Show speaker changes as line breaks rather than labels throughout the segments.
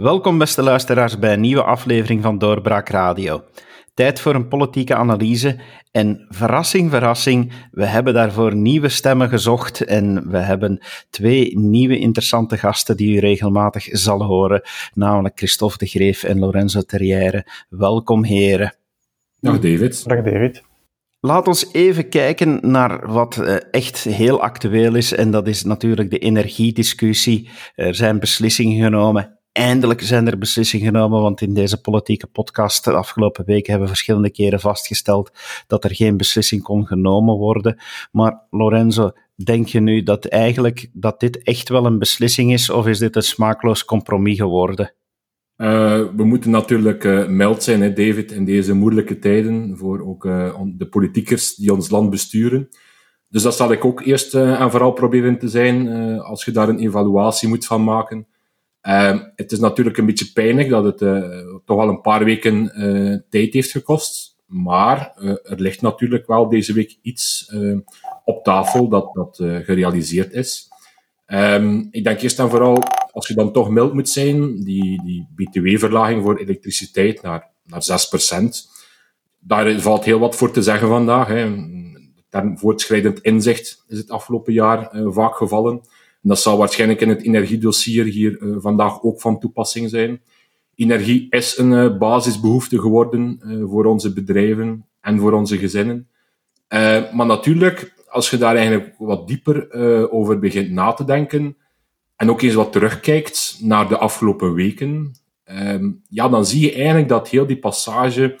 Welkom beste luisteraars bij een nieuwe aflevering van Doorbraak Radio. Tijd voor een politieke analyse en verrassing, verrassing, we hebben daarvoor nieuwe stemmen gezocht en we hebben twee nieuwe interessante gasten die u regelmatig zal horen, namelijk Christophe de Greef en Lorenzo Terrière. Welkom heren.
Dag David.
Dag David.
Laat ons even kijken naar wat uh, echt heel actueel is, en dat is natuurlijk de energiediscussie. Er zijn beslissingen genomen eindelijk zijn er beslissingen genomen, want in deze politieke podcast de afgelopen weken hebben we verschillende keren vastgesteld dat er geen beslissing kon genomen worden. Maar Lorenzo, denk je nu dat eigenlijk dat dit echt wel een beslissing is, of is dit een smaakloos compromis geworden?
Uh, we moeten natuurlijk uh, mild zijn, hè, David, in deze moeilijke tijden, voor ook uh, de politiekers die ons land besturen. Dus dat zal ik ook eerst en vooral proberen te zijn, als je daar een evaluatie moet van maken. Uh, het is natuurlijk een beetje pijnlijk dat het uh, toch al een paar weken uh, tijd heeft gekost. Maar uh, er ligt natuurlijk wel deze week iets op tafel dat, dat gerealiseerd is. Um, ik denk eerst en vooral, als je dan toch mild moet zijn, die, die btw-verlaging voor elektriciteit naar, naar 6%. Daar valt heel wat voor te zeggen vandaag. Hè. De term voortschrijdend inzicht is het afgelopen jaar vaak gevallen. En dat zal waarschijnlijk in het energiedossier hier uh, vandaag ook van toepassing zijn. Energie is een uh, basisbehoefte geworden uh, voor onze bedrijven en voor onze gezinnen. maar natuurlijk, als je daar eigenlijk wat dieper over begint na te denken en ook eens wat terugkijkt naar de afgelopen weken, ehm, ja, dan zie je eigenlijk dat heel die passage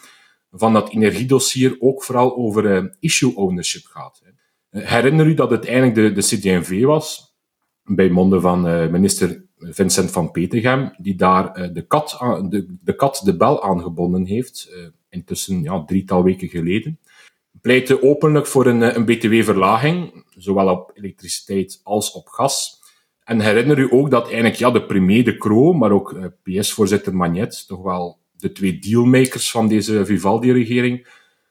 van dat energiedossier ook vooral over issue ownership gaat. Herinner u dat het eigenlijk de, de was bij monden van uh, minister Vincent van Petegem, die daar uh, de, kat de, de kat de bel aangebonden heeft, uh, intussen ja, drietal weken geleden. Pleitte openlijk voor een, een btw-verlaging, zowel op elektriciteit als op gas. En herinner u ook dat eigenlijk ja, de premier De Croo, maar ook PS-voorzitter Magnet, toch wel de twee dealmakers van deze Vivaldi-regering,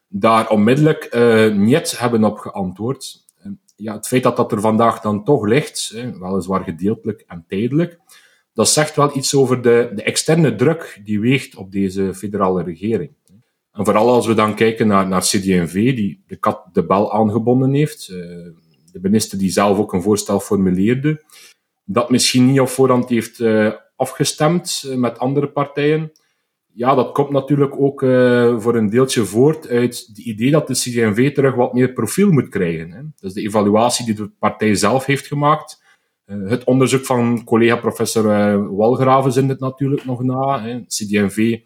daar onmiddellijk niet hebben op geantwoord ja, het feit dat dat er vandaag dan toch ligt, hè, weliswaar gedeeltelijk en tijdelijk, dat zegt wel iets over de, de externe druk die weegt op deze federale regering. En vooral als we dan kijken naar, naar CD&V, die de kat de bel aangebonden heeft, uh, de minister die zelf ook een voorstel formuleerde, dat misschien niet op voorhand heeft uh, afgestemd uh, met andere partijen, ja, dat komt natuurlijk ook uh, voor een deeltje voort uit het idee dat de CD&V terug wat meer profiel moet krijgen. Hè. Dus de evaluatie die de partij zelf heeft gemaakt. Uh, het onderzoek van collega-professor uh, Walgraven zit het natuurlijk nog na. Hè. CD&V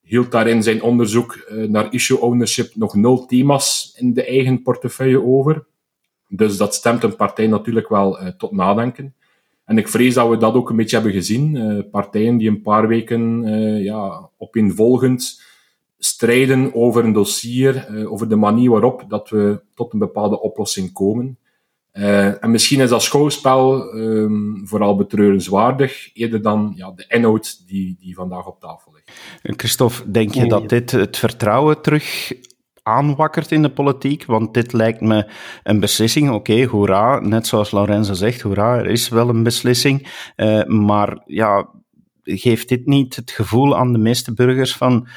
hield daarin zijn onderzoek naar issue ownership nog nul thema's in de eigen portefeuille over. Dus dat stemt een partij natuurlijk wel tot nadenken. En ik vrees dat we dat ook een beetje hebben gezien. Uh, partijen die een paar weken uh, ja, opeenvolgend strijden over een dossier, uh, over de manier waarop dat we tot een bepaalde oplossing komen. en misschien is dat schouwspel um, vooral betreurenswaardig, eerder dan ja, de inhoud die, die vandaag op tafel ligt.
Christophe, denk je dat dit het vertrouwen terug aanwakkert in de politiek, want dit lijkt me een beslissing. Oké, hoera, net zoals Lorenzo zegt, hoera, er is wel een beslissing. Uh, maar ja, geeft dit niet het gevoel aan de meeste burgers van,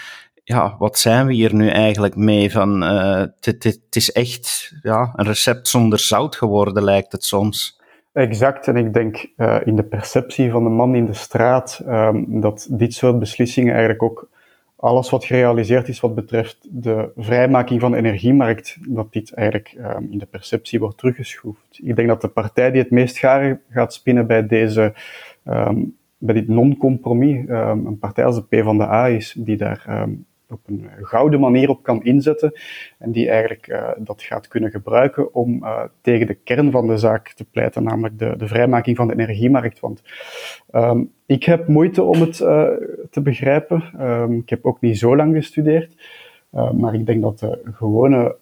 ja, wat zijn we hier nu eigenlijk mee? Van, uh, het is echt ja, een recept zonder zout geworden, lijkt het soms.
Exact, en ik denk uh, in de perceptie van de man in de straat um, dat dit soort beslissingen eigenlijk ook alles wat gerealiseerd is wat betreft de vrijmaking van de energiemarkt, dat dit eigenlijk um, in de perceptie wordt teruggeschroefd. Ik denk dat de partij die het meest gaat spinnen bij deze, um, bij dit non-compromis, um, een partij als de PvdA is, die daar op een gouden manier op kan inzetten en die eigenlijk uh, dat gaat kunnen gebruiken om uh, tegen de kern van de zaak te pleiten, namelijk de, de vrijmaking van de energiemarkt. Want um, ik heb moeite om het te begrijpen. Um, ik heb ook niet zo lang gestudeerd, maar ik denk dat de gewone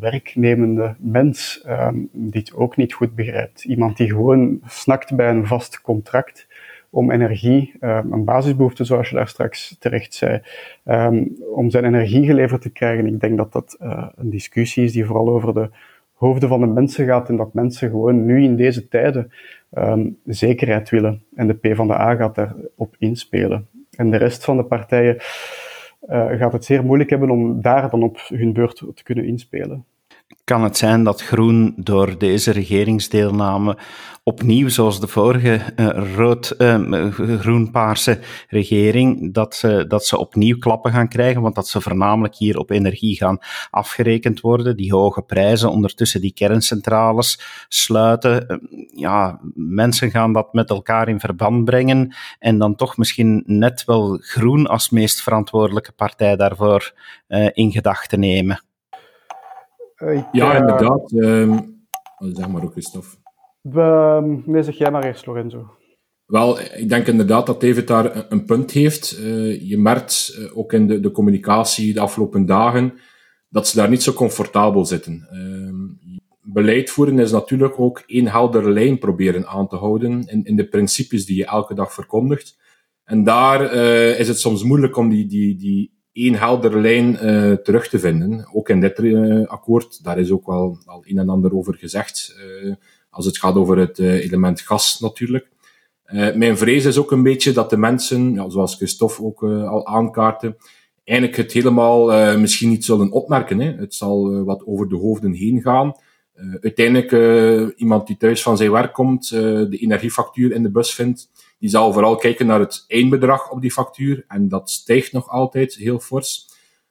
werknemende mens um, dit ook niet goed begrijpt. Iemand die gewoon snakt bij een vast contract om energie, um, een basisbehoefte zoals je daar straks terecht zei, um, om zijn energie geleverd te krijgen. Ik denk dat dat uh, een discussie is die vooral over de hoofden van de mensen gaat en dat mensen gewoon nu in deze tijden um, zekerheid willen. En de P van de A gaat daarop inspelen. En de rest van de partijen uh, gaat het zeer moeilijk hebben om daar dan op hun beurt te kunnen inspelen.
Kan het zijn dat Groen door deze regeringsdeelname opnieuw, zoals de vorige uh, rood, uh, groen-paarse regering, dat ze, dat ze opnieuw klappen gaan krijgen, want dat ze voornamelijk hier op energie gaan afgerekend worden, die hoge prijzen, ondertussen die kerncentrales sluiten. Uh, ja, mensen gaan dat met elkaar in verband brengen en dan toch misschien net wel Groen als meest verantwoordelijke partij daarvoor uh, in gedachten nemen.
Ik, ja, uh, inderdaad. Uh, zeg maar ook, Christophe.
We, nee, zeg jij maar eerst, Lorenzo.
Wel, ik denk inderdaad dat David daar een punt heeft. Uh, je merkt uh, ook in de, de, communicatie de afgelopen dagen dat ze daar niet zo comfortabel zitten. Uh, beleid voeren is natuurlijk ook één heldere lijn proberen aan te houden in, in de principes die je elke dag verkondigt. En daar is het soms moeilijk om die, die, die één heldere lijn uh, terug te vinden. Ook in dit uh, akkoord, daar is ook wel al een en ander over gezegd, uh, als het gaat over het element gas natuurlijk. mijn vrees is ook een beetje dat de mensen, ja, zoals Christophe ook al aankaartte, eigenlijk het helemaal misschien niet zullen opmerken. Hè. Het zal wat over de hoofden heen gaan. Uiteindelijk, iemand die thuis van zijn werk komt, de energiefactuur in de bus vindt, die zal vooral kijken naar het eindbedrag op die factuur. En dat stijgt nog altijd heel fors.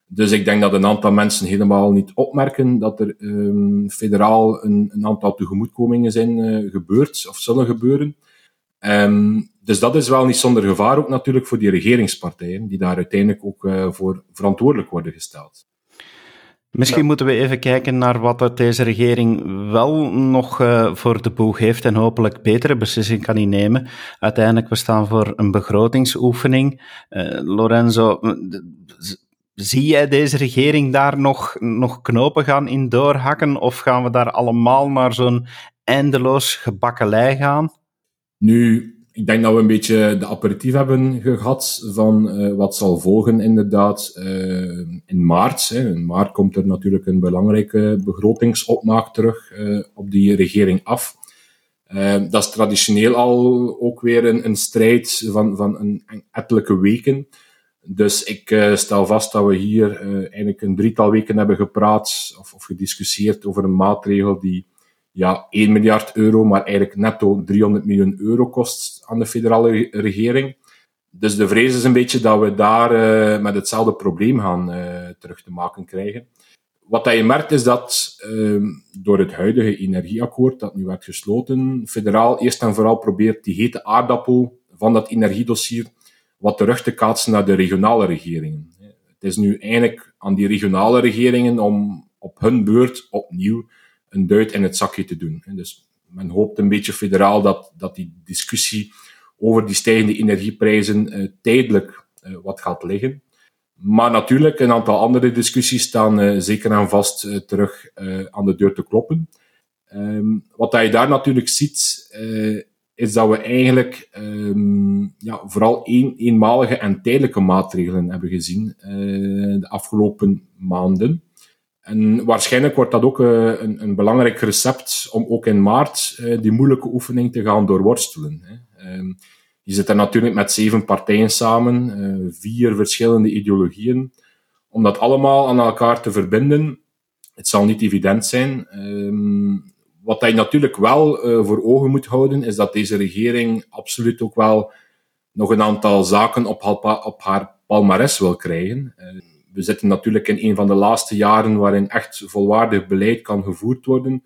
Dus ik denk dat een aantal mensen helemaal niet opmerken dat er um, federaal een, aantal tegemoetkomingen zijn gebeurd of zullen gebeuren. Um, dus dat is wel niet zonder gevaar ook natuurlijk voor die regeringspartijen, die daar uiteindelijk ook voor verantwoordelijk worden gesteld.
Misschien moeten we even kijken naar wat deze regering wel nog uh, voor de boeg heeft en hopelijk betere beslissingen kan innemen. Uiteindelijk, we staan voor een begrotingsoefening. Uh, Lorenzo, zie jij deze regering daar nog, nog knopen gaan in doorhakken of gaan we daar allemaal naar zo'n eindeloos gebakkelei gaan?
Nu, ik denk dat we een beetje de aperitief hebben gehad van uh, wat zal volgen inderdaad uh, in maart. Hè. In maart komt er natuurlijk een belangrijke begrotingsopmaak terug uh, op die regering af. dat is traditioneel al ook weer een, een strijd van, van een, een ettelijke weken. Dus ik stel vast dat we hier eigenlijk een drietal weken hebben gepraat of, of gediscussieerd over een maatregel die ja, 1 miljard euro, maar eigenlijk netto 300 miljoen euro kost aan de federale regering. Dus de vrees is een beetje dat we daar uh, met hetzelfde probleem gaan uh, terug te maken krijgen. Wat dat je merkt is dat uh, door het huidige energieakkoord dat nu werd gesloten, federaal eerst en vooral probeert die hete aardappel van dat energiedossier wat terug te kaatsen naar de regionale regeringen. Het is nu eigenlijk aan die regionale regeringen om op hun beurt opnieuw een duit in het zakje te doen. Dus men hoopt een beetje federaal dat, dat die discussie over die stijgende energieprijzen uh, tijdelijk uh, wat gaat liggen. Maar natuurlijk, een aantal andere discussies staan uh, zeker en vast terug aan de deur te kloppen. Um, wat je daar natuurlijk ziet, is dat we eigenlijk um, ja, vooral een, eenmalige en tijdelijke maatregelen hebben gezien de afgelopen maanden. En waarschijnlijk wordt dat ook uh, een, een, belangrijk recept om ook in maart uh, die moeilijke oefening te gaan doorworstelen. Um, je zit er natuurlijk met zeven partijen samen, uh, vier verschillende ideologieën. Om dat allemaal aan elkaar te verbinden, het zal niet evident zijn. Um, wat je natuurlijk wel voor ogen moet houden, is dat deze regering absoluut ook wel nog een aantal zaken op, op haar palmares wil krijgen we zitten natuurlijk in een van de laatste jaren waarin echt volwaardig beleid kan gevoerd worden,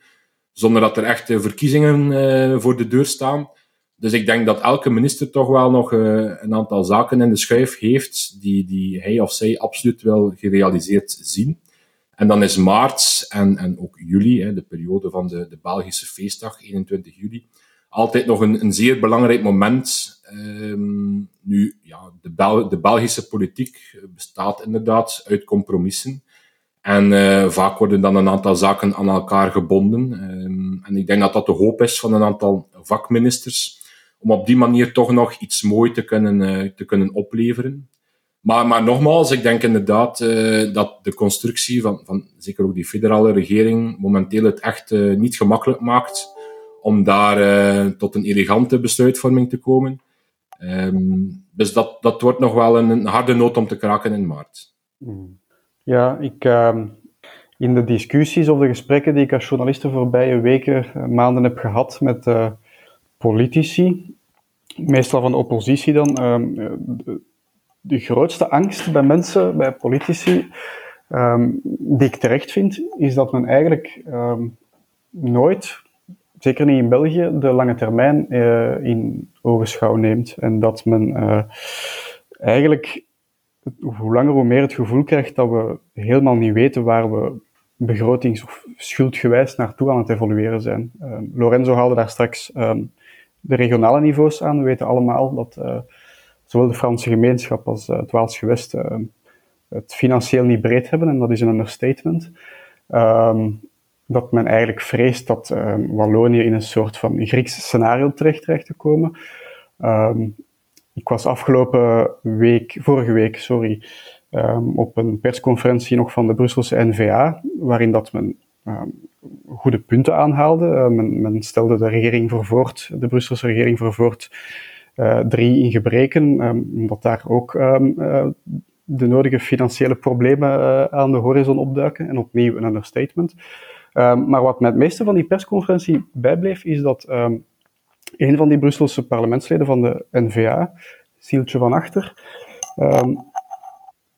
zonder dat er echt verkiezingen uh, voor de deur staan. Dus ik denk dat elke minister toch wel nog uh, een aantal zaken in de schuif heeft die, die hij of zij absoluut wil gerealiseerd zien. En dan is maart en, en ook juli, de periode van de, de Belgische feestdag, 21 juli, altijd nog een, een zeer belangrijk moment. Um, nu, ja, de, de Belgische politiek bestaat inderdaad uit compromissen. En uh, vaak worden dan een aantal zaken aan elkaar gebonden. Um, en ik denk dat dat de hoop is van een aantal vakministers, om op die manier toch nog iets moois te kunnen, uh, te kunnen opleveren. Maar, maar nogmaals, ik denk inderdaad dat de constructie van, van zeker ook die federale regering momenteel het echt niet gemakkelijk maakt om daar uh, tot een elegante besluitvorming te komen. Um, dus dat, dat wordt nog wel een, harde noot om te kraken in maart.
Ja, ik, uh, in de discussies of de gesprekken die ik als journalist de voorbije weken, maanden heb gehad met politici, meestal van de oppositie dan, ehm, de grootste angst bij mensen, bij politici, die ik terecht vind, is dat men eigenlijk nooit, zeker niet in België, de lange termijn uh, in ogenschouw neemt. En dat men uh, eigenlijk hoe langer hoe meer het gevoel krijgt dat we helemaal niet weten waar we begrotings- of schuldgewijs naartoe aan het evolueren zijn. Uh, Lorenzo haalde daar straks um, de regionale niveaus aan. We weten allemaal dat zowel de Franse gemeenschap als het Waals gewest uh, het financieel niet breed hebben, en dat is een understatement. Um, dat men eigenlijk vreest dat um, Wallonië in een soort van Grieks scenario terecht dreigt te komen. Um, ik was afgelopen week, vorige week, sorry, op een persconferentie nog van de Brusselse NVA, waarin dat men goede punten aanhaalde. Uh, men, men, stelde de regering voor voort, de Brusselse regering voor voort, uh, drie in gebreken, omdat daar ook uh, de nodige financiële problemen aan de horizon opduiken. En opnieuw een understatement. Um, maar wat mij het meeste van die persconferentie bijbleef, is dat een van die Brusselse parlementsleden van de NVA, Sieltje van Achter,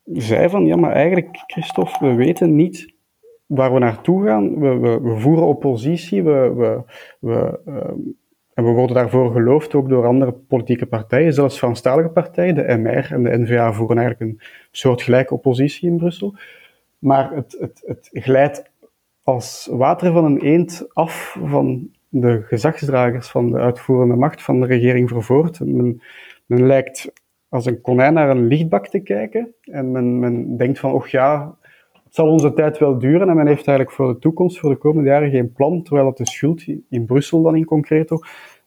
zei van, ja, maar eigenlijk, Christophe, we weten niet waar we naartoe gaan. We, we, voeren oppositie, we, we, we en we worden daarvoor geloofd ook door andere politieke partijen, zelfs Franstalige partijen, de MR en de NVA voeren eigenlijk een soortgelijke oppositie in Brussel. Maar het, het, het glijdt als water van een eend af van de gezagsdragers van de uitvoerende macht van de regering vervoerd. Men, men lijkt als een konijn naar een lichtbak te kijken en men, men denkt van, och ja, het zal onze tijd wel duren en men heeft eigenlijk voor de toekomst, voor de komende jaren geen plan, terwijl dat de schuld in Brussel dan in concreto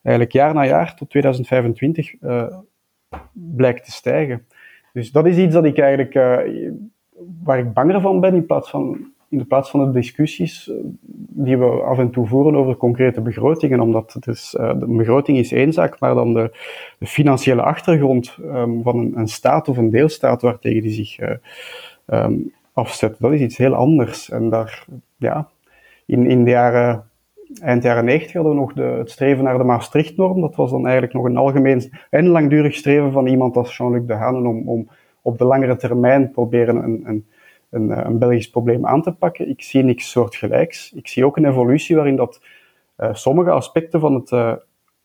eigenlijk jaar na jaar tot 2025 uh, eh, blijkt te stijgen. Dus dat is iets dat ik eigenlijk, uh, waar ik banger van ben in plaats van, in plaats van de discussies uh, die we af en toe voeren over concrete begrotingen, omdat het is, de begroting is één zaak, maar dan de, financiële achtergrond um, van een, een, staat of een deelstaat waartegen die zich um, afzet, dat is iets heel anders. En daar, ja, in, in de jaren eind jaren 90 hadden we nog de, het streven naar de Maastricht-norm. Dat was dan eigenlijk nog een algemeen en langdurig streven van iemand als Jean-Luc Dehaene om, om op de langere termijn proberen een, een, een, een, Belgisch probleem aan te pakken. Ik zie niks soortgelijks. Ik zie ook een evolutie waarin dat uh, sommige aspecten van het uh,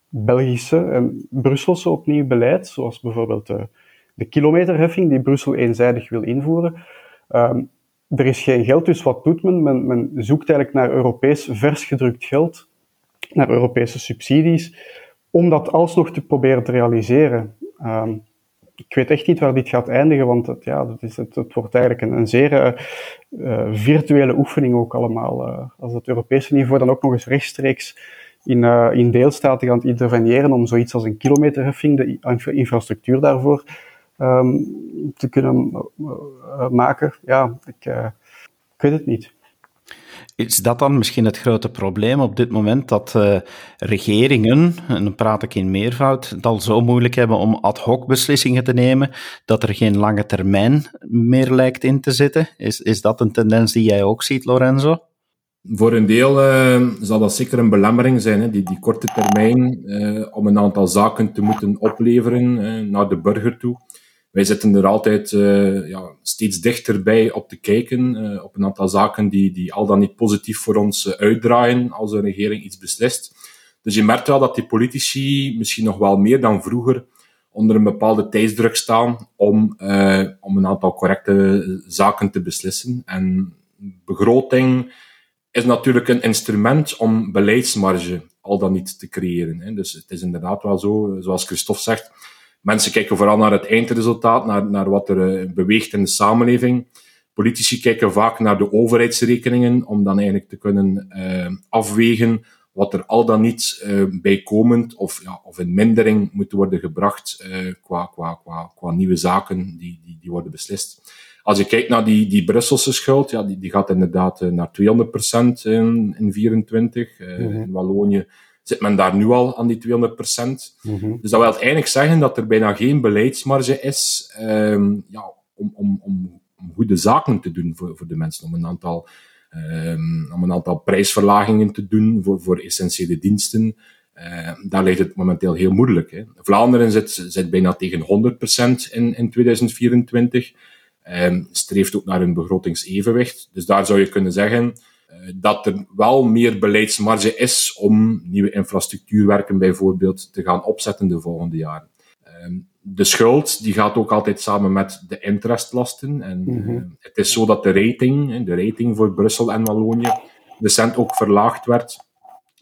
Belgische en Brusselse opnieuw beleid, zoals bijvoorbeeld de kilometerheffing die Brussel eenzijdig wil invoeren, um, er is geen geld, dus wat doet men? men? men? zoekt eigenlijk naar Europees vers gedrukt geld, naar Europese subsidies, om dat alsnog te proberen te realiseren. Um, ik weet echt niet waar dit gaat eindigen, want het, ja, dat is, het, het wordt eigenlijk een, een zeer uh, uh, virtuele oefening ook allemaal. Uh, als het Europese niveau dan ook nog eens rechtstreeks in, in deelstaten gaat interveneren om zoiets als een kilometerheffing, de infrastructuur daarvoor, um, te kunnen maken. Ja, ik, ik weet het niet.
Is dat dan misschien het grote probleem op dit moment, dat uh, regeringen, en dan praat ik in meervoud, het al zo moeilijk hebben om ad hoc beslissingen te nemen, dat er geen lange termijn meer lijkt in te zitten? Is, is dat een tendens die jij ook ziet, Lorenzo?
Voor een deel uh, zal dat zeker een belemmering zijn, hè, die, die korte termijn, uh, om een aantal zaken te moeten opleveren naar de burger toe wij zitten er altijd uh, ja, steeds dichterbij op te kijken, uh, op een aantal zaken die, die al dan niet positief voor ons uh, uitdraaien als een regering iets beslist. Dus je merkt wel dat die politici misschien nog wel meer dan vroeger onder een bepaalde tijdsdruk staan om, om een aantal correcte zaken te beslissen. En begroting is natuurlijk een instrument om beleidsmarge al dan niet te creëren. Hè. Dus het is inderdaad wel zo, zoals Christophe zegt, Mensen kijken vooral naar het eindresultaat, naar, naar wat er uh, beweegt in de samenleving. Politici kijken vaak naar de overheidsrekeningen om dan eigenlijk te kunnen uh, afwegen wat er al dan niet uh, bijkomend of, ja, of in mindering moet worden gebracht qua, qua, qua, qua nieuwe zaken die, die, die worden beslist. Als je kijkt naar die, die Brusselse schuld, ja, die, die gaat inderdaad naar 200% in, in 24. Mm -hmm. In Wallonië zit men daar nu al aan die 200%. Mm -hmm. Dus dat wil uiteindelijk zeggen dat er bijna geen beleidsmarge is um, ja, om, om, om, om goede zaken te doen voor, voor de mensen, om een aantal um, om een aantal prijsverlagingen te doen voor, voor essentiële diensten. Uh, daar ligt het momenteel heel moeilijk. Hè. Vlaanderen zit, zit bijna tegen 100% in, in 2024. Um, streeft ook naar een begrotingsevenwicht. Dus daar zou je kunnen zeggen dat er wel meer beleidsmarge is om nieuwe infrastructuurwerken bijvoorbeeld te gaan opzetten de volgende jaren. Um, de schuld die gaat ook altijd samen met de interestlasten. En mm -hmm. het is zo dat de rating, de rating voor Brussel en Wallonië, recent ook verlaagd werd.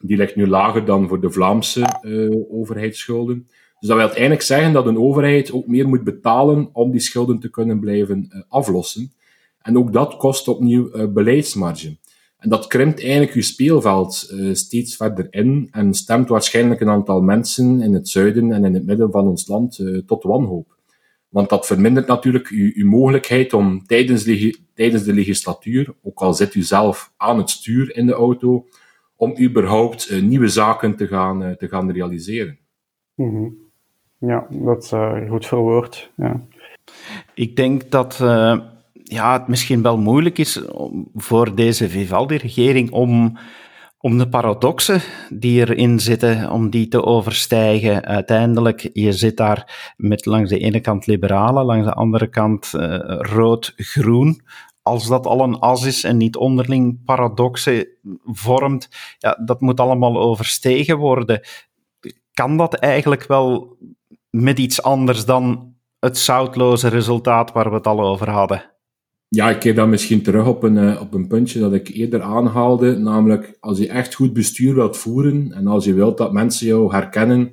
Die ligt nu lager dan voor de Vlaamse uh, overheidsschulden. Dus dat wil uiteindelijk zeggen dat een overheid ook meer moet betalen om die schulden te kunnen blijven uh, aflossen. En ook dat kost opnieuw uh, beleidsmarge. En dat krimpt eigenlijk uw speelveld uh, steeds verder in en stemt waarschijnlijk een aantal mensen in het zuiden en in het midden van ons land uh, tot wanhoop. Want dat vermindert natuurlijk uw, uw mogelijkheid om tijdens, tijdens de legislatuur, ook al zit u zelf aan het stuur in de auto, om überhaupt uh, nieuwe zaken te gaan, te gaan realiseren.
Mm -hmm. Ja, dat is goed verwoord. Ja.
Ik denk dat ja, het misschien wel moeilijk is voor deze Vivaldi-regering om, om de paradoxen die erin zitten, om die te overstijgen. Uiteindelijk, je zit daar met langs de ene kant liberalen, langs de andere kant uh, rood-groen. Als dat al een as is en niet onderling paradoxen vormt, ja, dat moet allemaal overstegen worden. Kan dat eigenlijk wel met iets anders dan het zoutloze resultaat waar we het al over hadden?
Ja, ik keer dan misschien terug op een, uh, op een puntje dat ik eerder aanhaalde, namelijk als je echt goed bestuur wilt voeren en als je wilt dat mensen jou herkennen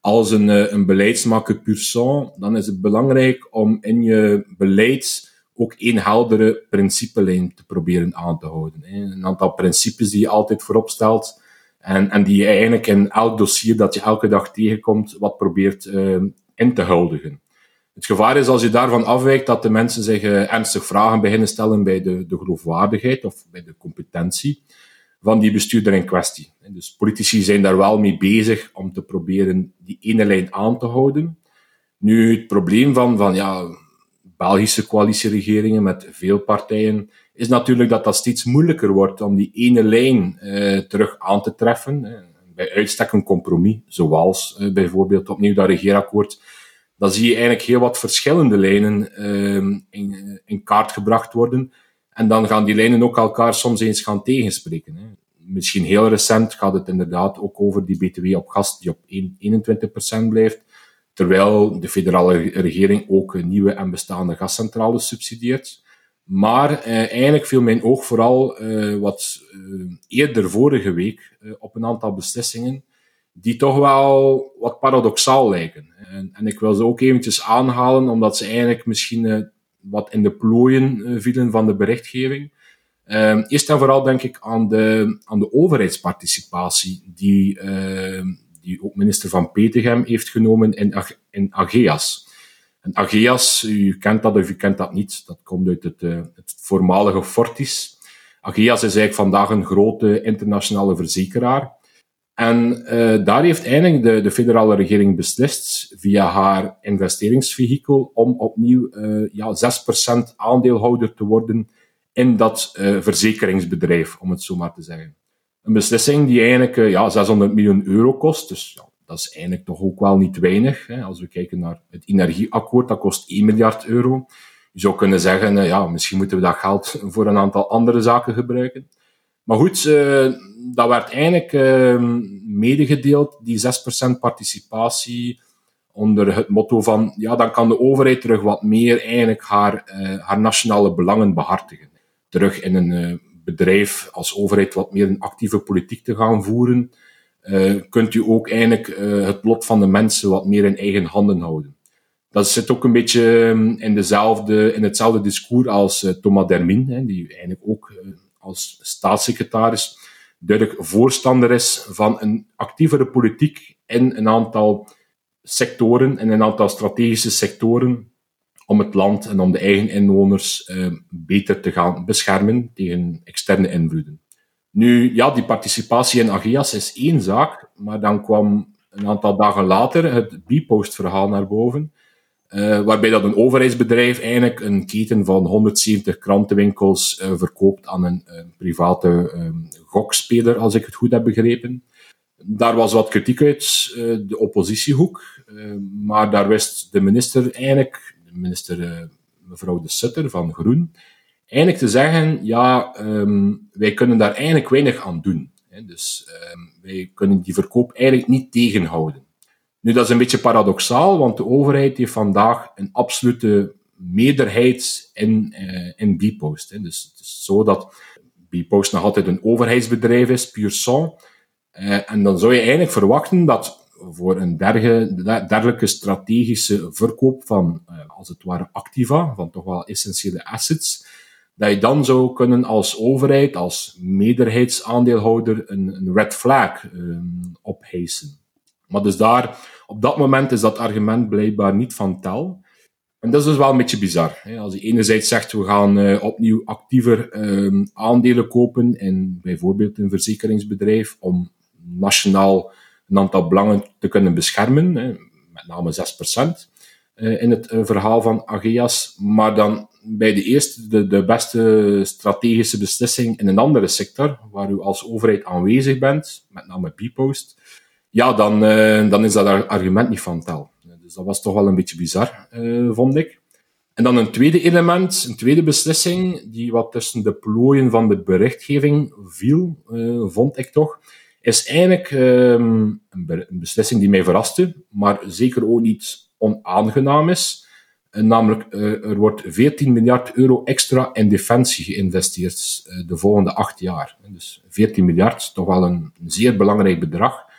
als een, uh, een beleidsmaker pur dan is het belangrijk om in je beleid ook één heldere principelijn te proberen aan te houden. Een aantal principes die je altijd voorop stelt en, en die je eigenlijk in elk dossier dat je elke dag tegenkomt, wat probeert uh, in te huldigen. Het gevaar is als je daarvan afwijkt dat de mensen zich uh, ernstig vragen beginnen stellen bij de, de geloofwaardigheid of bij de competentie van die bestuurder in kwestie. Dus politici zijn daar wel mee bezig om te proberen die ene lijn aan te houden. Nu, het probleem van, van ja, Belgische coalitieregeringen met veel partijen is natuurlijk dat dat steeds moeilijker wordt om die ene lijn uh, terug aan te treffen. Bij uitstek een compromis, zoals bijvoorbeeld opnieuw dat regeerakkoord dan zie je eigenlijk heel wat verschillende lijnen uh, in, in, kaart gebracht worden. En dan gaan die lijnen ook elkaar soms eens gaan tegenspreken. Hè. Misschien heel recent gaat het inderdaad ook over die BTW op gas die op 21% blijft. Terwijl de federale regering ook nieuwe en bestaande gascentrales subsidieert. Maar uh, eigenlijk viel mijn oog vooral uh, wat uh, eerder vorige week op een aantal beslissingen die toch wel wat paradoxaal lijken. En, en, ik wil ze ook eventjes aanhalen, omdat ze eigenlijk misschien uh, wat in de plooien uh, vielen van de berichtgeving. Uh, eerst en vooral denk ik aan de, aan de overheidsparticipatie, die, die ook minister van Petegem heeft genomen in, in Ageas. En Ageas, u kent dat of u kent dat niet, dat komt uit het, het voormalige Fortis. Ageas is eigenlijk vandaag een grote internationale verzekeraar. En uh, daar heeft eigenlijk de, de federale regering beslist, via haar investeringsvehikel, om opnieuw uh, ja, 6% aandeelhouder te worden in dat uh, verzekeringsbedrijf, om het zo maar te zeggen. Een beslissing die eigenlijk ja, 600 miljoen euro kost, dus ja, dat is eigenlijk toch ook wel niet weinig. Hè. Als we kijken naar het energieakkoord, dat kost 1 miljard euro. Je zou kunnen zeggen, ja, misschien moeten we dat geld voor een aantal andere zaken gebruiken. Maar goed, uh, dat werd eigenlijk uh, medegedeeld, die 6% participatie, onder het motto van, ja, dan kan de overheid terug wat meer eigenlijk haar, uh, haar nationale belangen behartigen. Terug in een bedrijf als overheid wat meer een actieve politiek te gaan voeren, kunt u ook eigenlijk het lot van de mensen wat meer in eigen handen houden. Dat zit ook een beetje ehm, in, dezelfde, in hetzelfde discours als Thomas Dermin, die eigenlijk ook als staatssecretaris duidelijk voorstander is van een actievere politiek in een aantal sectoren, in een aantal strategische sectoren, om het land en om de eigen inwoners beter te gaan beschermen tegen externe invloeden. Nu, ja, die participatie in Ageas is één zaak, maar dan kwam een aantal dagen later het Bpost-verhaal naar boven, uh, waarbij dat een overheidsbedrijf eigenlijk een keten van 170 krantenwinkels uh, verkoopt aan een, een private um, gokspeler, als ik het goed heb begrepen. Daar was wat kritiek uit uh, de oppositiehoek, maar daar wist de minister eigenlijk, de minister mevrouw De Sutter van Groen, eigenlijk te zeggen, ja, um, wij kunnen daar eigenlijk weinig aan doen. Hè. Dus um, wij kunnen die verkoop eigenlijk niet tegenhouden. Nu, dat is een beetje paradoxaal, want de overheid heeft vandaag een absolute meerderheid in, uh, in Bpost. Hè. Dus het is zo dat Bpost nog altijd een overheidsbedrijf is, puur sang. Uh, en dan zou je eigenlijk verwachten dat voor een dergelijke strategische verkoop van, uh, als het ware, activa, van toch wel essentiële assets, dat je dan zou kunnen als overheid, als meerderheidsaandeelhouder, een, een red flag um, ophijsen. Maar dus daar, op dat moment is dat argument blijkbaar niet van tel. En dat is dus wel een beetje bizar. Hè? Als je enerzijds zegt, we gaan uh, opnieuw actiever um, aandelen kopen in bijvoorbeeld een verzekeringsbedrijf om nationaal een aantal belangen te kunnen beschermen, hè? met name 6% uh, in het uh, verhaal van Ageas, maar dan bij de eerste, de, de beste strategische beslissing in een andere sector, waar u als overheid aanwezig bent, met name Bpost, ja, dan, uh, dan is dat argument niet van tel. Dus dat was toch wel een beetje bizar, uh, vond ik. En dan een tweede element, een tweede beslissing, die wat tussen de plooien van de berichtgeving viel, uh, vond ik toch, is eigenlijk um, een, be een beslissing die mij verraste, maar zeker ook niet onaangenaam is. Namelijk, er wordt 14 miljard euro extra in defensie geïnvesteerd de volgende acht jaar. Dus 14 miljard, toch wel een zeer belangrijk bedrag.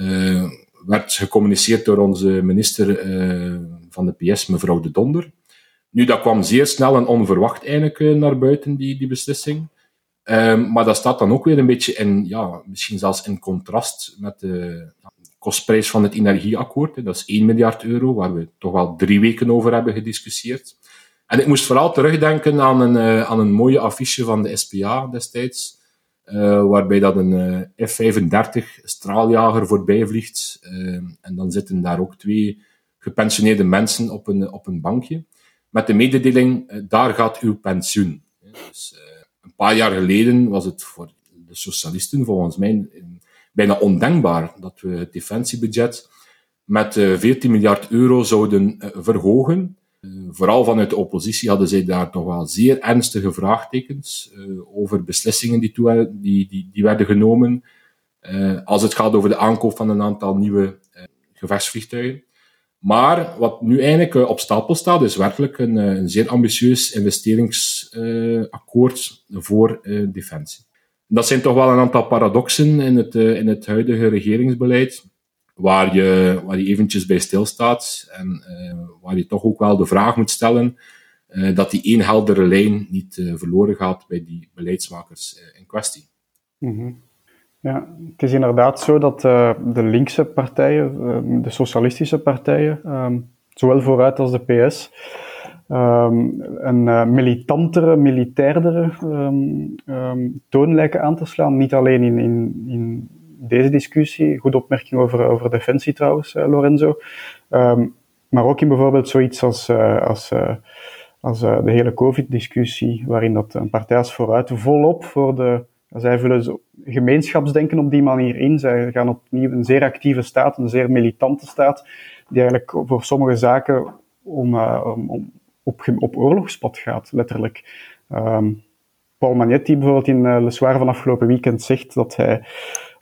Uh, werd gecommuniceerd door onze minister van de PS, mevrouw De Donder. Nu, dat kwam zeer snel en onverwacht eigenlijk naar buiten, die, die beslissing. Um, maar dat staat dan ook weer een beetje in, ja, misschien zelfs in contrast met de, kostprijs van het energieakkoord. Dat is 1 miljard euro, waar we toch wel drie weken over hebben gediscussieerd. En ik moest vooral terugdenken aan een, aan een mooie affiche van de SPA destijds, uh, waarbij dat een uh, F-35 straaljager voorbij vliegt. en dan zitten daar ook twee gepensioneerde mensen op een, op een bankje, met de mededeling, daar gaat uw pensioen. Dus, een paar jaar geleden was het voor de socialisten volgens mij bijna ondenkbaar dat we het defensiebudget met 14 eh, miljard euro zouden eh, verhogen. Eh, vooral vanuit de oppositie hadden zij daar toch wel zeer ernstige vraagtekens over beslissingen die, toe, die, die, die werden genomen. als het gaat over de aankoop van een aantal nieuwe gevechtsvliegtuigen. Maar wat nu eigenlijk op stapel staat, is werkelijk een, een zeer ambitieus investeringsakkoord voor defensie. Dat zijn toch wel een aantal paradoxen in het, in het huidige regeringsbeleid, waar je, waar je eventjes bij stilstaat en uh, waar je toch ook wel de vraag moet stellen uh, dat die één heldere lijn niet verloren gaat bij die beleidsmakers in kwestie.
-hmm. Ja, het is inderdaad zo dat de linkse partijen, de socialistische partijen, um, zowel vooruit als de PS, um, een militantere, militairdere toon lijken aan te slaan. Niet alleen in, in, in deze discussie, goede opmerking over, over defensie trouwens, uh, Lorenzo, maar ook in bijvoorbeeld zoiets als, uh, als, als de hele COVID-discussie, waarin dat een partij als vooruit volop voor de zij vullen gemeenschapsdenken op die manier in. Zij gaan opnieuw een zeer actieve staat, een zeer militante staat, die eigenlijk voor sommige zaken om, om, op, op oorlogspad gaat, letterlijk. Um, Paul Magnetti bijvoorbeeld in Le Soir van afgelopen weekend zegt dat hij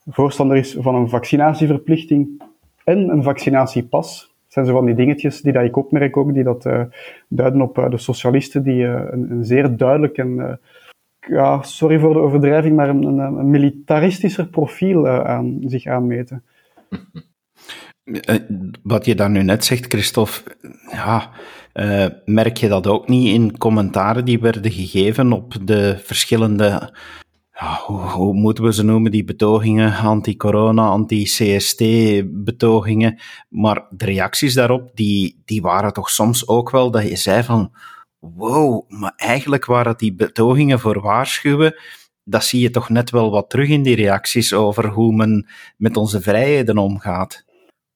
voorstander is van een vaccinatieverplichting en een vaccinatiepas. Dat zijn zo van die dingetjes die dat ik opmerk ook, die dat uh, duiden op uh, de socialisten, die een, een, zeer duidelijk en, ja, sorry voor de overdrijving, maar een, een, militaristischer profiel aan zich aanmeten.
Wat je daar nu net zegt, Christophe, ja, merk je dat ook niet in commentaren die werden gegeven op de verschillende hoe, moeten we ze noemen, die betogingen, anti-corona, anti-CST-betogingen. Maar de reacties daarop, die, die waren toch soms ook wel dat je zei van, wow, maar eigenlijk waren die betogingen voor waarschuwen, dat zie je toch net wel wat terug in die reacties over hoe men met onze vrijheden omgaat.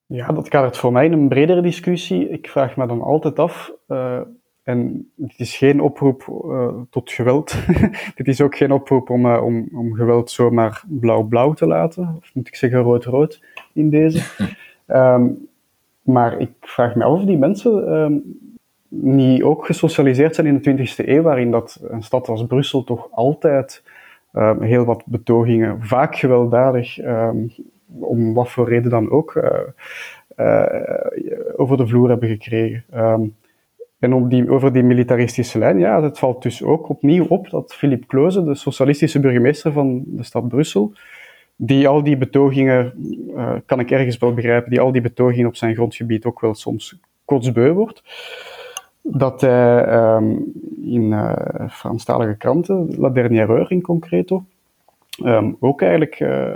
Ja, dat kadert voor mij een bredere discussie. Ik vraag me dan altijd af, uh, en dit is geen oproep uh, tot geweld. dit is ook geen oproep om, uh, om, om geweld zomaar blauw-blauw te laten. Of moet ik zeggen rood-rood in deze. um, maar ik vraag me af of die mensen um, niet ook gesocialiseerd zijn in de 20e eeuw, waarin dat een stad als Brussel toch altijd um, heel wat betogingen, vaak gewelddadig, om wat voor reden dan ook, uh, over de vloer hebben gekregen. En op die, over die militaristische lijn, ja, het valt dus ook opnieuw op dat Philippe Kloze, de socialistische burgemeester van de stad Brussel, die al die betogingen, uh, kan ik ergens wel begrijpen, die al die betogingen op zijn grondgebied ook wel soms kotsbeu wordt, dat hij um, in uh, Franstalige kranten, La Dernière Heure in concreto, um, ook eigenlijk uh,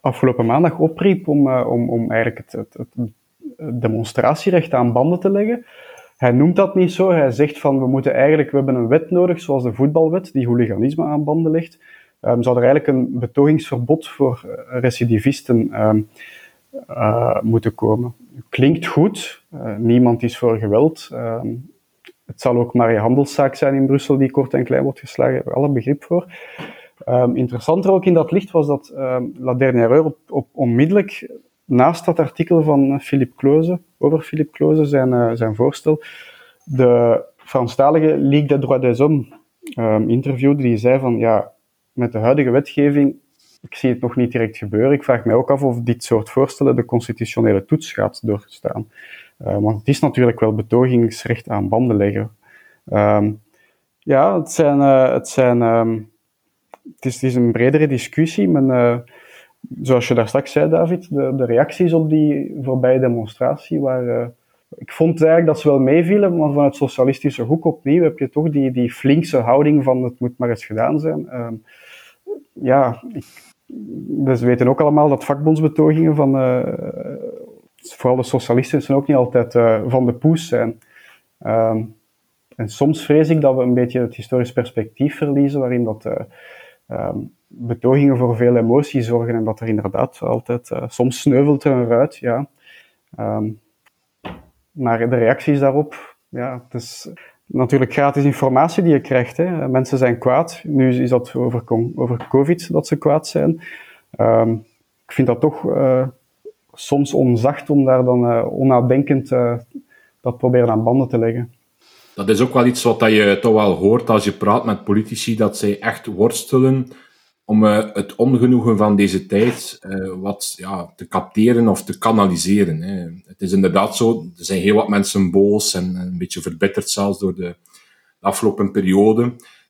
afgelopen maandag opriep om, om, om eigenlijk het demonstratierecht aan banden te leggen. Hij noemt dat niet zo. Hij zegt van we moeten eigenlijk, we hebben een wet nodig, zoals de voetbalwet, die hooliganisme aan banden legt. Um, zou er eigenlijk een betogingsverbod voor uh, recidivisten um, uh, moeten komen. Klinkt goed. Uh, niemand is voor geweld. Um, het zal ook maar een handelszaak zijn in Brussel die kort en klein wordt geslagen. Daar hebben we alle begrip voor. interessanter ook in dat licht was dat La Dernière Heure op, op onmiddellijk naast dat artikel van Philippe Kloze, over Philippe Kloze, zijn, uh, zijn voorstel, de Franstalige Ligue des Droits des Hommes um, interviewde, die zei van, ja, met de huidige wetgeving, ik zie het nog niet direct gebeuren. Ik vraag mij ook af of dit soort voorstellen de constitutionele toets gaat doorstaan. Uh, want het is natuurlijk wel betogingsrecht aan banden leggen. Um, ja, het zijn, uh, het zijn, het is, een bredere discussie. Men, zoals je daar straks zei, David, de, de reacties op die voorbije demonstratie waren. ik vond eigenlijk dat ze wel meevielen, maar vanuit socialistische hoek opnieuw heb je toch die, die flinkse houding van het moet maar eens gedaan zijn. Uh, ja, ik, dus we weten ook allemaal dat vakbondsbetogingen van uh, vooral de socialisten zijn ook niet altijd uh, van de poes zijn. Uh, en soms vrees ik dat we een beetje het historisch perspectief verliezen, waarin dat um, betogingen voor veel emotie zorgen en dat er inderdaad altijd, uh, soms sneuvelt er een ruit, ja. Um, maar de reacties daarop, ja, het is natuurlijk gratis informatie die je krijgt. Hè. Mensen zijn kwaad. Nu is dat over, over COVID dat ze kwaad zijn. Um, ik vind dat toch uh, soms onzacht om daar dan uh, onnadenkend dat proberen aan banden te leggen.
Dat is ook wel iets wat je toch wel hoort als je praat met politici, dat zij echt worstelen om uh, het ongenoegen van deze tijd uh, wat ja, te capteren of te kanaliseren. Hè. Het is inderdaad zo, er zijn heel wat mensen boos en een beetje verbitterd zelfs door de, de afgelopen periode.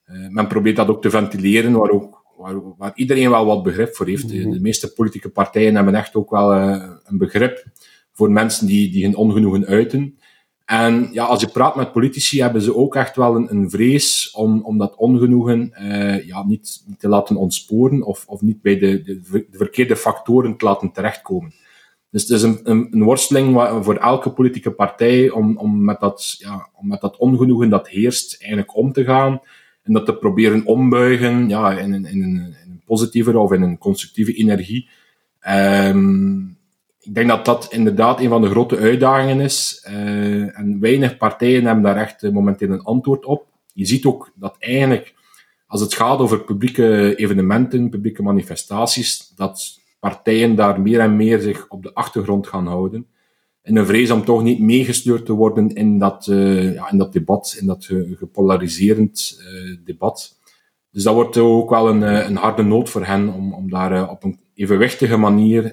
Uh, men probeert dat ook te ventileren, waar, ook, waar, waar iedereen wel wat begrip voor heeft. Mm -hmm. De meeste politieke partijen hebben echt ook wel een begrip voor mensen die, die hun ongenoegen uiten. En ja, als je praat met politici, hebben ze ook echt wel een, een vrees om, om dat ongenoegen uh, ja, niet, te laten ontsporen of, of niet bij de, de, de verkeerde factoren te laten terechtkomen. Dus het is een, een, worsteling voor elke politieke partij om, om, met dat, ja, om met dat ongenoegen dat heerst eigenlijk om te gaan. En dat te proberen ombuigen ja, in, in, een, in een positievere of in een constructieve energie. Um, ik denk dat dat inderdaad een van de grote uitdagingen is. Uh, en weinig partijen hebben daar echt uh, momenteel een antwoord op. Je ziet ook dat eigenlijk, als het gaat over publieke evenementen, publieke manifestaties, dat partijen daar meer en meer zich op de achtergrond gaan houden. In een vrees om toch niet meegesleurd te worden in dat, uh, ja, in dat debat, in dat gepolariserend debat. Dus dat wordt ook wel een, een harde nood voor hen om, om daar op een evenwichtige manier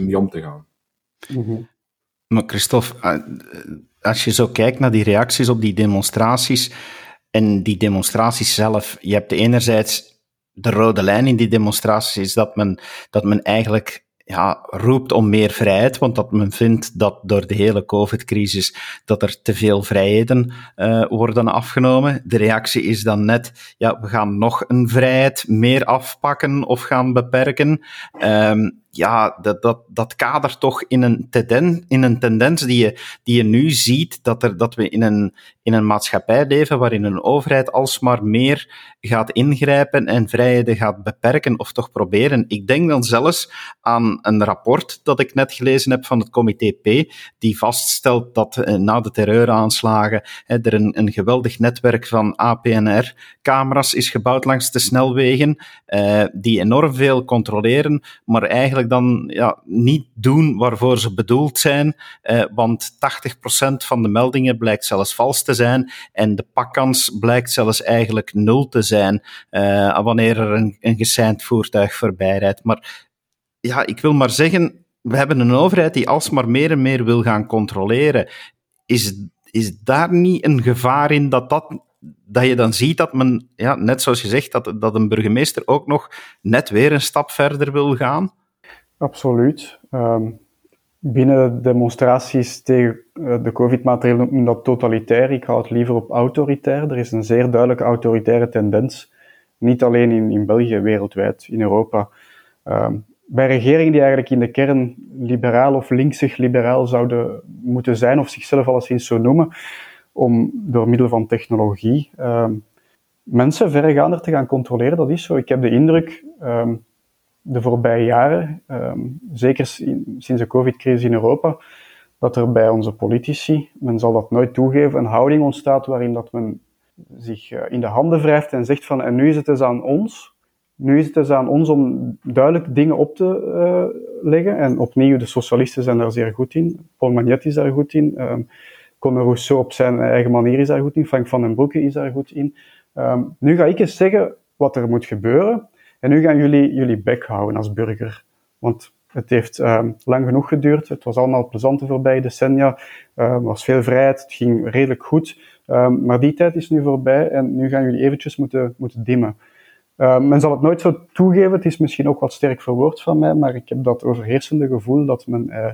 mee om te gaan.
Mhm. Maar Christophe, eh, als je zo kijkt naar die reacties op die demonstraties en die demonstraties zelf, je hebt enerzijds de rode lijn in die demonstraties is dat men, dat men eigenlijk ja, roept om meer vrijheid, want dat men vindt dat door de hele COVID-crisis dat er te veel vrijheden uh, worden afgenomen. De reactie is dan net, ja, we gaan nog een vrijheid meer afpakken of gaan beperken. Um, ja, dat, dat, dat kadert toch in een, in een tendens die je, die je nu ziet, dat, er, dat we in een, in een maatschappij leven waarin een overheid alsmaar meer gaat ingrijpen en vrijheden gaat beperken, of toch proberen. Ik denk dan zelfs aan een rapport dat ik net gelezen heb van het comité P, die vaststelt dat eh, na de terreuraanslagen hè, er een, een geweldig netwerk van APNR-camera's is gebouwd langs de snelwegen, eh, die enorm veel controleren, maar eigenlijk dan ja, niet doen waarvoor ze bedoeld zijn, eh, want 80% van de meldingen blijkt zelfs vals te zijn en de pakkans blijkt zelfs eigenlijk nul te zijn eh, wanneer er een, een geseind voertuig voorbij rijdt. Maar ja, ik wil maar zeggen, we hebben een overheid die alsmaar meer en meer wil gaan controleren. Is, is daar niet een gevaar in dat dat dat je dan ziet dat men, ja, net zoals je zegt, dat, dat een burgemeester ook nog net weer een stap verder wil gaan?
Absoluut. Um, binnen demonstraties tegen eh, de COVID-maatregelen noemen dat totalitair. Ik hou het liever op autoritair. Er is een zeer duidelijke autoritaire tendens. Niet alleen in, in België, wereldwijd, in Europa. Um, bij regeringen die eigenlijk in de kern liberaal of linksig liberaal zouden moeten zijn, of zichzelf alleszins zo noemen, om door middel van technologie um, mensen verregaander te gaan controleren. Dat is zo. Ik heb de indruk, de voorbije jaren, um, zeker sinds de COVID-crisis in Europa, dat er bij onze politici, men zal dat nooit toegeven, een houding ontstaat waarin dat men zich uh, in de handen wrijft en zegt van en nu is het dus aan ons, nu is het dus aan ons om duidelijk dingen op te uh, leggen. En opnieuw, de socialisten zijn daar zeer goed in. Paul Magnet is daar goed in. Um, Conor Rousseau op zijn eigen manier is daar goed in. Frank van den Broeke is daar goed in. Um, nu ga ik eens zeggen wat er moet gebeuren. En nu gaan jullie jullie bek houden als burger. Want het heeft um, lang genoeg geduurd. Het was allemaal plezante voorbij decennia. Um, er was veel vrijheid. Het ging redelijk goed. Um, maar die tijd is nu voorbij en nu gaan jullie eventjes moeten, moeten dimmen. men zal het nooit zo toegeven. Het is misschien ook wat sterk verwoord van mij, maar ik heb dat overheersende gevoel dat men uh,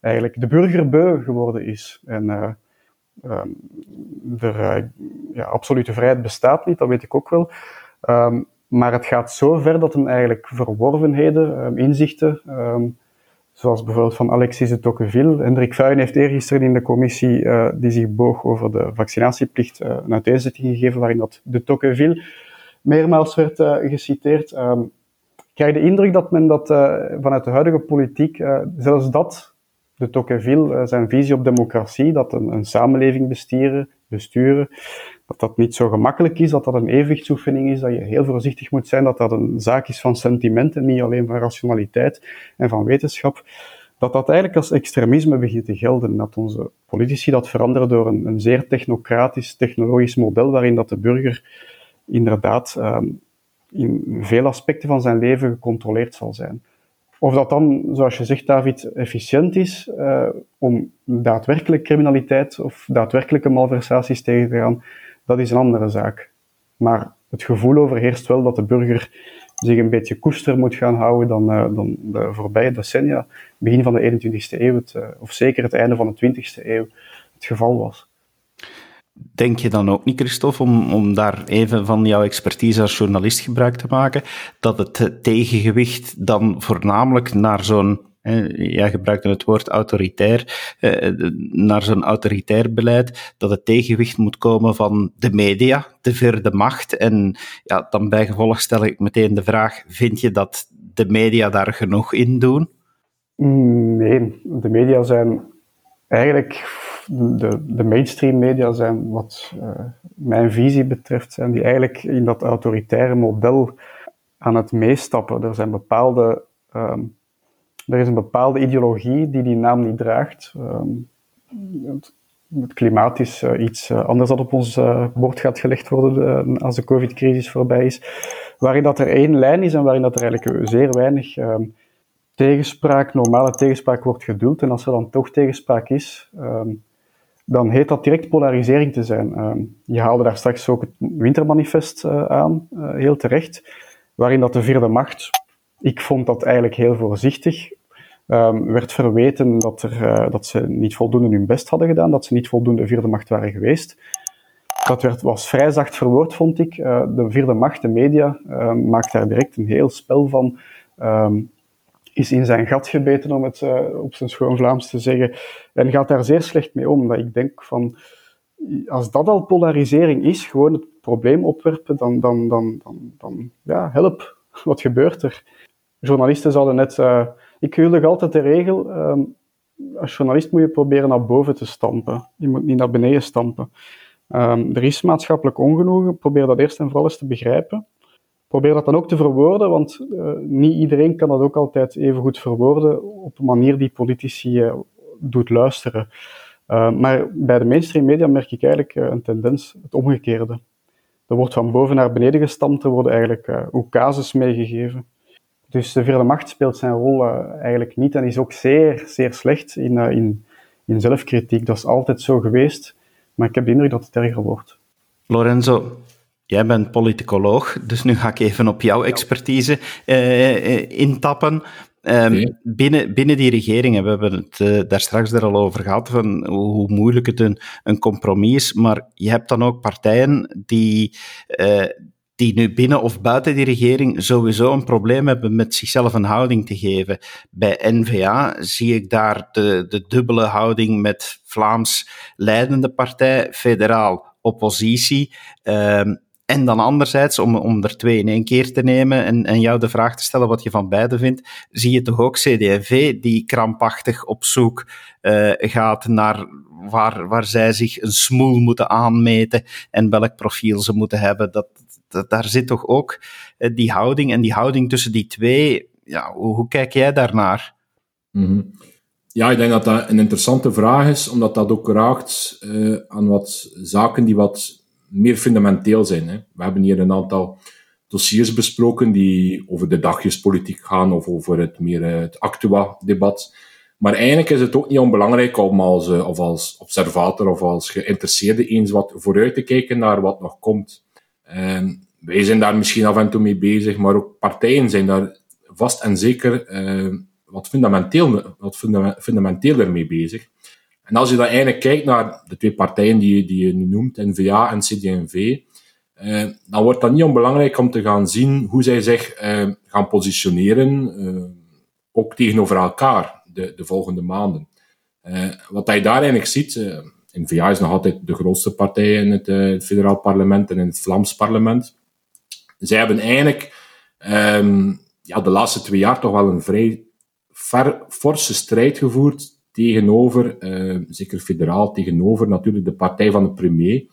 eigenlijk de burgerbeu geworden is. En uh, er, uh, ja, absolute vrijheid bestaat niet, dat weet ik ook wel. Maar het gaat zo ver dat hem eigenlijk verworvenheden, um, inzichten, um, zoals bijvoorbeeld van Alexis de Tocqueville. Hendrik Vuijn heeft eergisteren in de commissie uh, die zich boog over de vaccinatieplicht uh, een uiteenzetting gegeven waarin dat de Tocqueville meermaals werd uh, geciteerd. Ik krijg de indruk dat men dat vanuit de huidige politiek, zelfs dat, de Tocqueville, zijn visie op democratie, dat een, een samenleving besturen, besturen dat dat niet zo gemakkelijk is, dat dat een evenwichtsoefening is, dat je heel voorzichtig moet zijn, dat dat een zaak is van sentimenten, niet alleen van rationaliteit en van wetenschap, dat dat eigenlijk als extremisme begint te gelden. Dat onze politici dat veranderen door een, een zeer technocratisch, technologisch model, waarin dat de burger inderdaad um, in veel aspecten van zijn leven gecontroleerd zal zijn. Of dat dan, zoals je zegt, David, efficiënt is uh, om daadwerkelijk criminaliteit of daadwerkelijke malversaties tegen te gaan, dat is een andere zaak. Maar het gevoel overheerst wel dat de burger zich een beetje koester moet gaan houden dan, uh, dan de voorbije decennia, begin van de 21ste eeuw, het, uh, of zeker het einde van de 20ste eeuw, het geval was.
Denk je dan ook niet, Christophe, om, om daar even van jouw expertise als journalist gebruik te maken, dat het tegengewicht dan voornamelijk naar zo'n Jij gebruikte het woord autoritair, eh, naar zo'n autoritair beleid, dat het tegenwicht moet komen van de media, de vierde macht. En ja, dan bijgevolg stel ik meteen de vraag, vind je dat de media daar genoeg in doen?
Nee, de media zijn eigenlijk, de, de mainstream media zijn, wat uh, mijn visie betreft, zijn die eigenlijk in dat autoritaire model aan het meestappen. Er zijn bepaalde um, er is een bepaalde ideologie die die naam niet draagt. Um, het, klimaat is uh, iets uh, anders dat op ons uh, bord gaat gelegd worden als de covid-crisis voorbij is. Waarin dat er één lijn is en waarin dat er eigenlijk zeer weinig um, tegenspraak, normale tegenspraak wordt geduld. En als er dan toch tegenspraak is, um, dan heet dat direct polarisering te zijn. je haalde daar straks ook het wintermanifest aan, heel terecht, waarin dat de vierde macht ik vond dat eigenlijk heel voorzichtig um, werd verweten dat, er, uh, dat ze niet voldoende hun best hadden gedaan, dat ze niet voldoende vierde macht waren geweest. Dat werd, was vrij zacht verwoord, vond ik. Uh, de vierde macht, de media, uh, maakt daar direct een heel spel van. Um, is in zijn gat gebeten, om het uh, op zijn schoon Vlaams te zeggen. En gaat daar zeer slecht mee om. Dat ik denk van, als dat al polarisering is, gewoon het probleem opwerpen, dan, dan, dan, dan, dan ja, help. Wat gebeurt er? Journalisten zouden net ik huldig altijd de regel, um, als journalist moet je proberen naar boven te stampen. Je moet niet naar beneden stampen. Um, er is maatschappelijk ongenoegen, probeer dat eerst en vooral eens te begrijpen. Probeer dat dan ook te verwoorden, want uh, niet iedereen kan dat ook altijd even goed verwoorden op een manier die politici uh, doet luisteren. Uh, maar bij de mainstream media merk ik eigenlijk een tendens, het omgekeerde. Er wordt van boven naar beneden gestampt, er worden eigenlijk uh, casus meegegeven. Dus de vierde macht speelt zijn rol uh, eigenlijk niet en is ook zeer, zeer slecht in, uh, in, in zelfkritiek. Dat is altijd zo geweest, maar ik heb de indruk dat het erger wordt.
Lorenzo, jij bent politicoloog, dus nu ga ik even op jouw expertise uh, intappen. Um, binnen, binnen die regeringen, we hebben het uh, daar straks er al over gehad, van hoe, hoe moeilijk het een, een compromis is, maar je hebt dan ook partijen die, uh, die nu binnen of buiten die regering sowieso een probleem hebben met zichzelf een houding te geven. Bij NVA zie ik daar de, de dubbele houding met Vlaams leidende partij, federaal oppositie. Um, en dan anderzijds, om, om er twee in één keer te nemen en, en jou de vraag te stellen wat je van beide vindt, zie je toch ook CD&V die krampachtig op zoek uh, gaat naar waar, waar zij zich een smoel moeten aanmeten en welk profiel ze moeten hebben. Dat, dat, daar zit toch ook uh, die houding en die houding tussen die twee. Ja, hoe, kijk jij daarnaar?
-hmm. Ja, ik denk dat dat een interessante vraag is, omdat dat ook raakt uh, aan wat zaken die wat meer fundamenteel zijn. Hè. We hebben hier een aantal dossiers besproken die over de dagjespolitiek gaan of over het meer het actua-debat. Maar eigenlijk is het ook niet onbelangrijk om als, of als observator of als geïnteresseerde eens wat vooruit te kijken naar wat nog komt. Uh, wij zijn daar misschien af en toe mee bezig, maar ook partijen zijn daar vast en zeker uh, wat, fundamenteel, wat funda fundamenteeler mee bezig. En als je dan eigenlijk kijkt naar de twee partijen die, die je nu noemt, N-VA en CD&V, uh, dan wordt dat niet onbelangrijk om te gaan zien hoe zij zich gaan positioneren, ook tegenover elkaar de, de volgende maanden. wat je daar eigenlijk ziet, N-VA is nog altijd de grootste partij in het, het federaal parlement en in het Vlaams parlement. Zij hebben eigenlijk um, ja, de laatste twee jaar toch wel een vrij forse strijd gevoerd tegenover, uh, zeker federaal, tegenover natuurlijk de partij van de premier,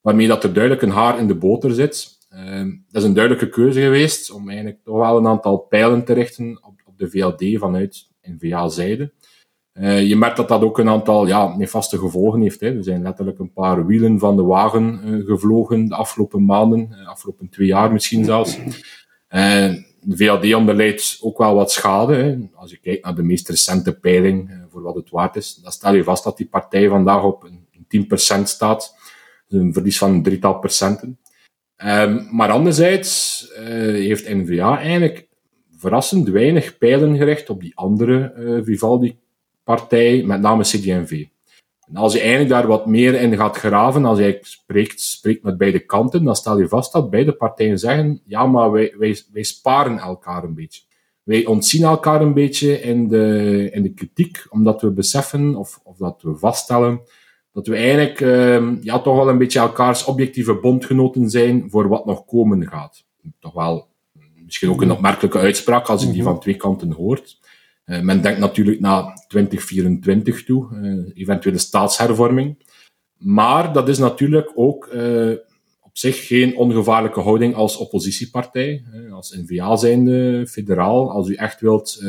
waarmee dat er duidelijk een haar in de boter zit. Uh, dat is een duidelijke keuze geweest om eigenlijk toch wel een aantal pijlen te richten op, op de VLD vanuit NVA-zijde. Uh, je merkt dat dat ook een aantal ja, nefaste gevolgen heeft. Hè. Er zijn letterlijk een paar wielen van de wagen uh, gevlogen de afgelopen maanden, de afgelopen twee jaar misschien zelfs. De VLD onderleidt ook wel wat schade. Hè. Als je kijkt naar de meest recente peiling, eh, voor wat het waard is, dan stel je vast dat die partij vandaag op een 10% staat. Dus een verlies van een drietal procenten. Um, maar anderzijds heeft N-VA eigenlijk verrassend weinig pijlen gericht op die andere uh, Vivaldi-partij, met name CD&V. En als je eigenlijk daar wat meer in gaat graven, als je spreekt, spreekt met beide kanten, dan stel je vast dat beide partijen zeggen, ja, maar wij, wij, wij sparen elkaar een beetje. Wij ontzien elkaar een beetje in de, in de kritiek, omdat we beseffen, of, of dat we vaststellen, dat we eigenlijk uh, ja, toch wel een beetje elkaars objectieve bondgenoten zijn voor wat nog komen gaat. Toch wel misschien ook een opmerkelijke uitspraak als je die mhm. van twee kanten hoort. Uh, men denkt natuurlijk naar 2024 toe, uh, eventuele staatshervorming. Maar dat is natuurlijk ook uh, op zich geen ongevaarlijke houding als oppositiepartij. als NVA zijnde, federaal, als u echt wilt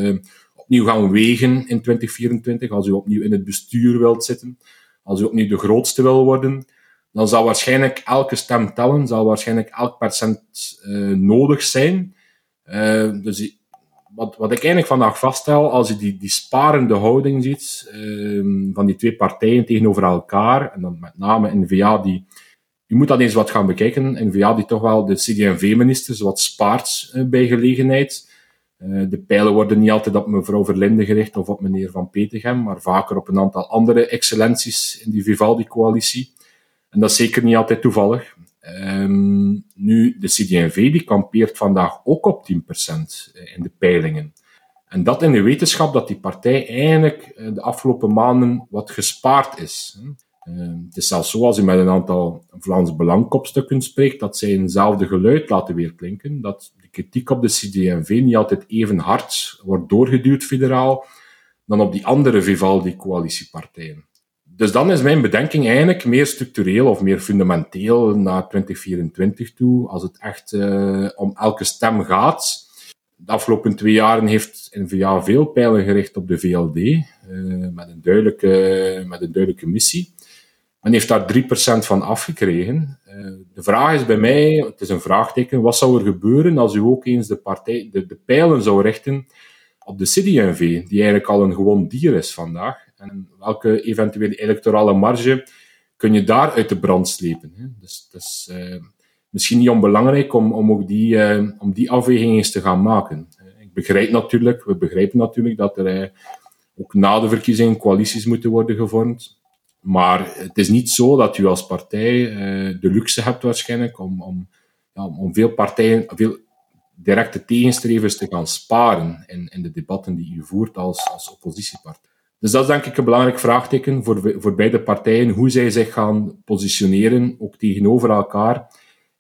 opnieuw gaan wegen in 2024, als u opnieuw in het bestuur wilt zitten, als u opnieuw de grootste wil worden, dan zal waarschijnlijk elke stem tellen, zal waarschijnlijk elk percent nodig zijn. dus wat, wat ik eigenlijk vandaag vaststel, als je die, die sparende houding ziet um, van die twee partijen tegenover elkaar, en dan met name N-VA die, je moet dat eens wat gaan bekijken, N-VA die toch wel de CD&V-ministers wat spaart uh, bij gelegenheid. de pijlen worden niet altijd op mevrouw Verlinde gericht of op meneer Van Petegem, maar vaker op een aantal andere excellenties in die Vivaldi-coalitie. En dat is zeker niet altijd toevallig. Um, nu, de CD&V die kampeert vandaag ook op 10% in de peilingen. En dat in de wetenschap dat die partij eigenlijk de afgelopen maanden wat gespaard is. Ehm, het is zelfs zo, als u met een aantal Vlaams Belangkopstukken spreekt, dat zij eenzelfde geluid laten weerklinken, dat de kritiek op de CD&V niet altijd even hard wordt doorgeduwd federaal dan op die andere Vivaldi-coalitiepartijen. Dus dan is mijn bedenking eigenlijk meer structureel of meer fundamenteel naar 2024 toe, als het echt uh, om elke stem gaat. De afgelopen twee jaren heeft N-VA veel pijlen gericht op de VLD, uh, met, een duidelijke, met een duidelijke missie. Men heeft daar 3% van afgekregen. Uh, de vraag is bij mij, het is een vraagteken, wat zou er gebeuren als u ook eens de, partij, de, de pijlen zou richten op de CD&V, die eigenlijk al een gewoon dier is vandaag? En welke eventuele electorale marge kun je daar uit de brand slepen? Hè? Dus is uh, misschien niet onbelangrijk om, om ook die, uh, om die afweging eens te gaan maken. Ik begrijp natuurlijk, we begrijpen natuurlijk dat er ook na de verkiezingen coalities moeten worden gevormd. Maar het is niet zo dat u als partij de luxe hebt waarschijnlijk om, om, ja, om veel partijen, veel directe tegenstrevers te gaan sparen in, in de debatten die u voert als, als oppositiepartij. Dus dat is denk ik een belangrijk vraagteken voor, voor beide partijen, hoe zij zich gaan positioneren, ook tegenover elkaar,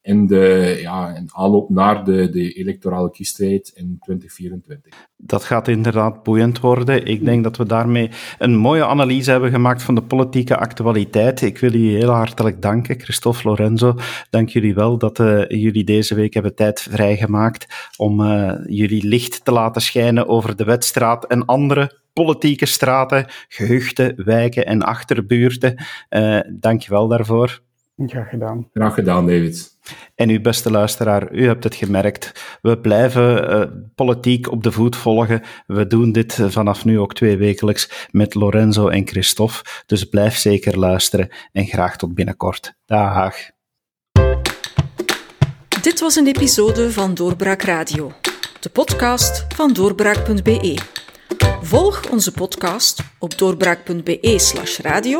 in de ja, in aanloop naar de, de electorale kiesstrijd in 2024.
Dat gaat inderdaad boeiend worden. Ik denk dat we daarmee een mooie analyse hebben gemaakt van de politieke actualiteit. Ik wil jullie heel hartelijk danken, Christophe Lorenzo. Dank jullie wel dat uh, jullie deze week hebben tijd vrijgemaakt om uh, jullie licht te laten schijnen over de Wetstraat en andere politieke straten, gehuchten, wijken en achterbuurten. Uh, Dank je wel daarvoor.
Graag gedaan.
Graag gedaan, David.
En uw beste luisteraar, u hebt het gemerkt. We blijven uh, politiek op de voet volgen. We doen dit vanaf nu ook twee wekelijks met Lorenzo en Christophe. Dus blijf zeker luisteren en graag tot binnenkort. Dag.
Dit was een episode van Doorbraak Radio, de podcast van doorbraak.be. Volg onze podcast op doorbraak.be/radio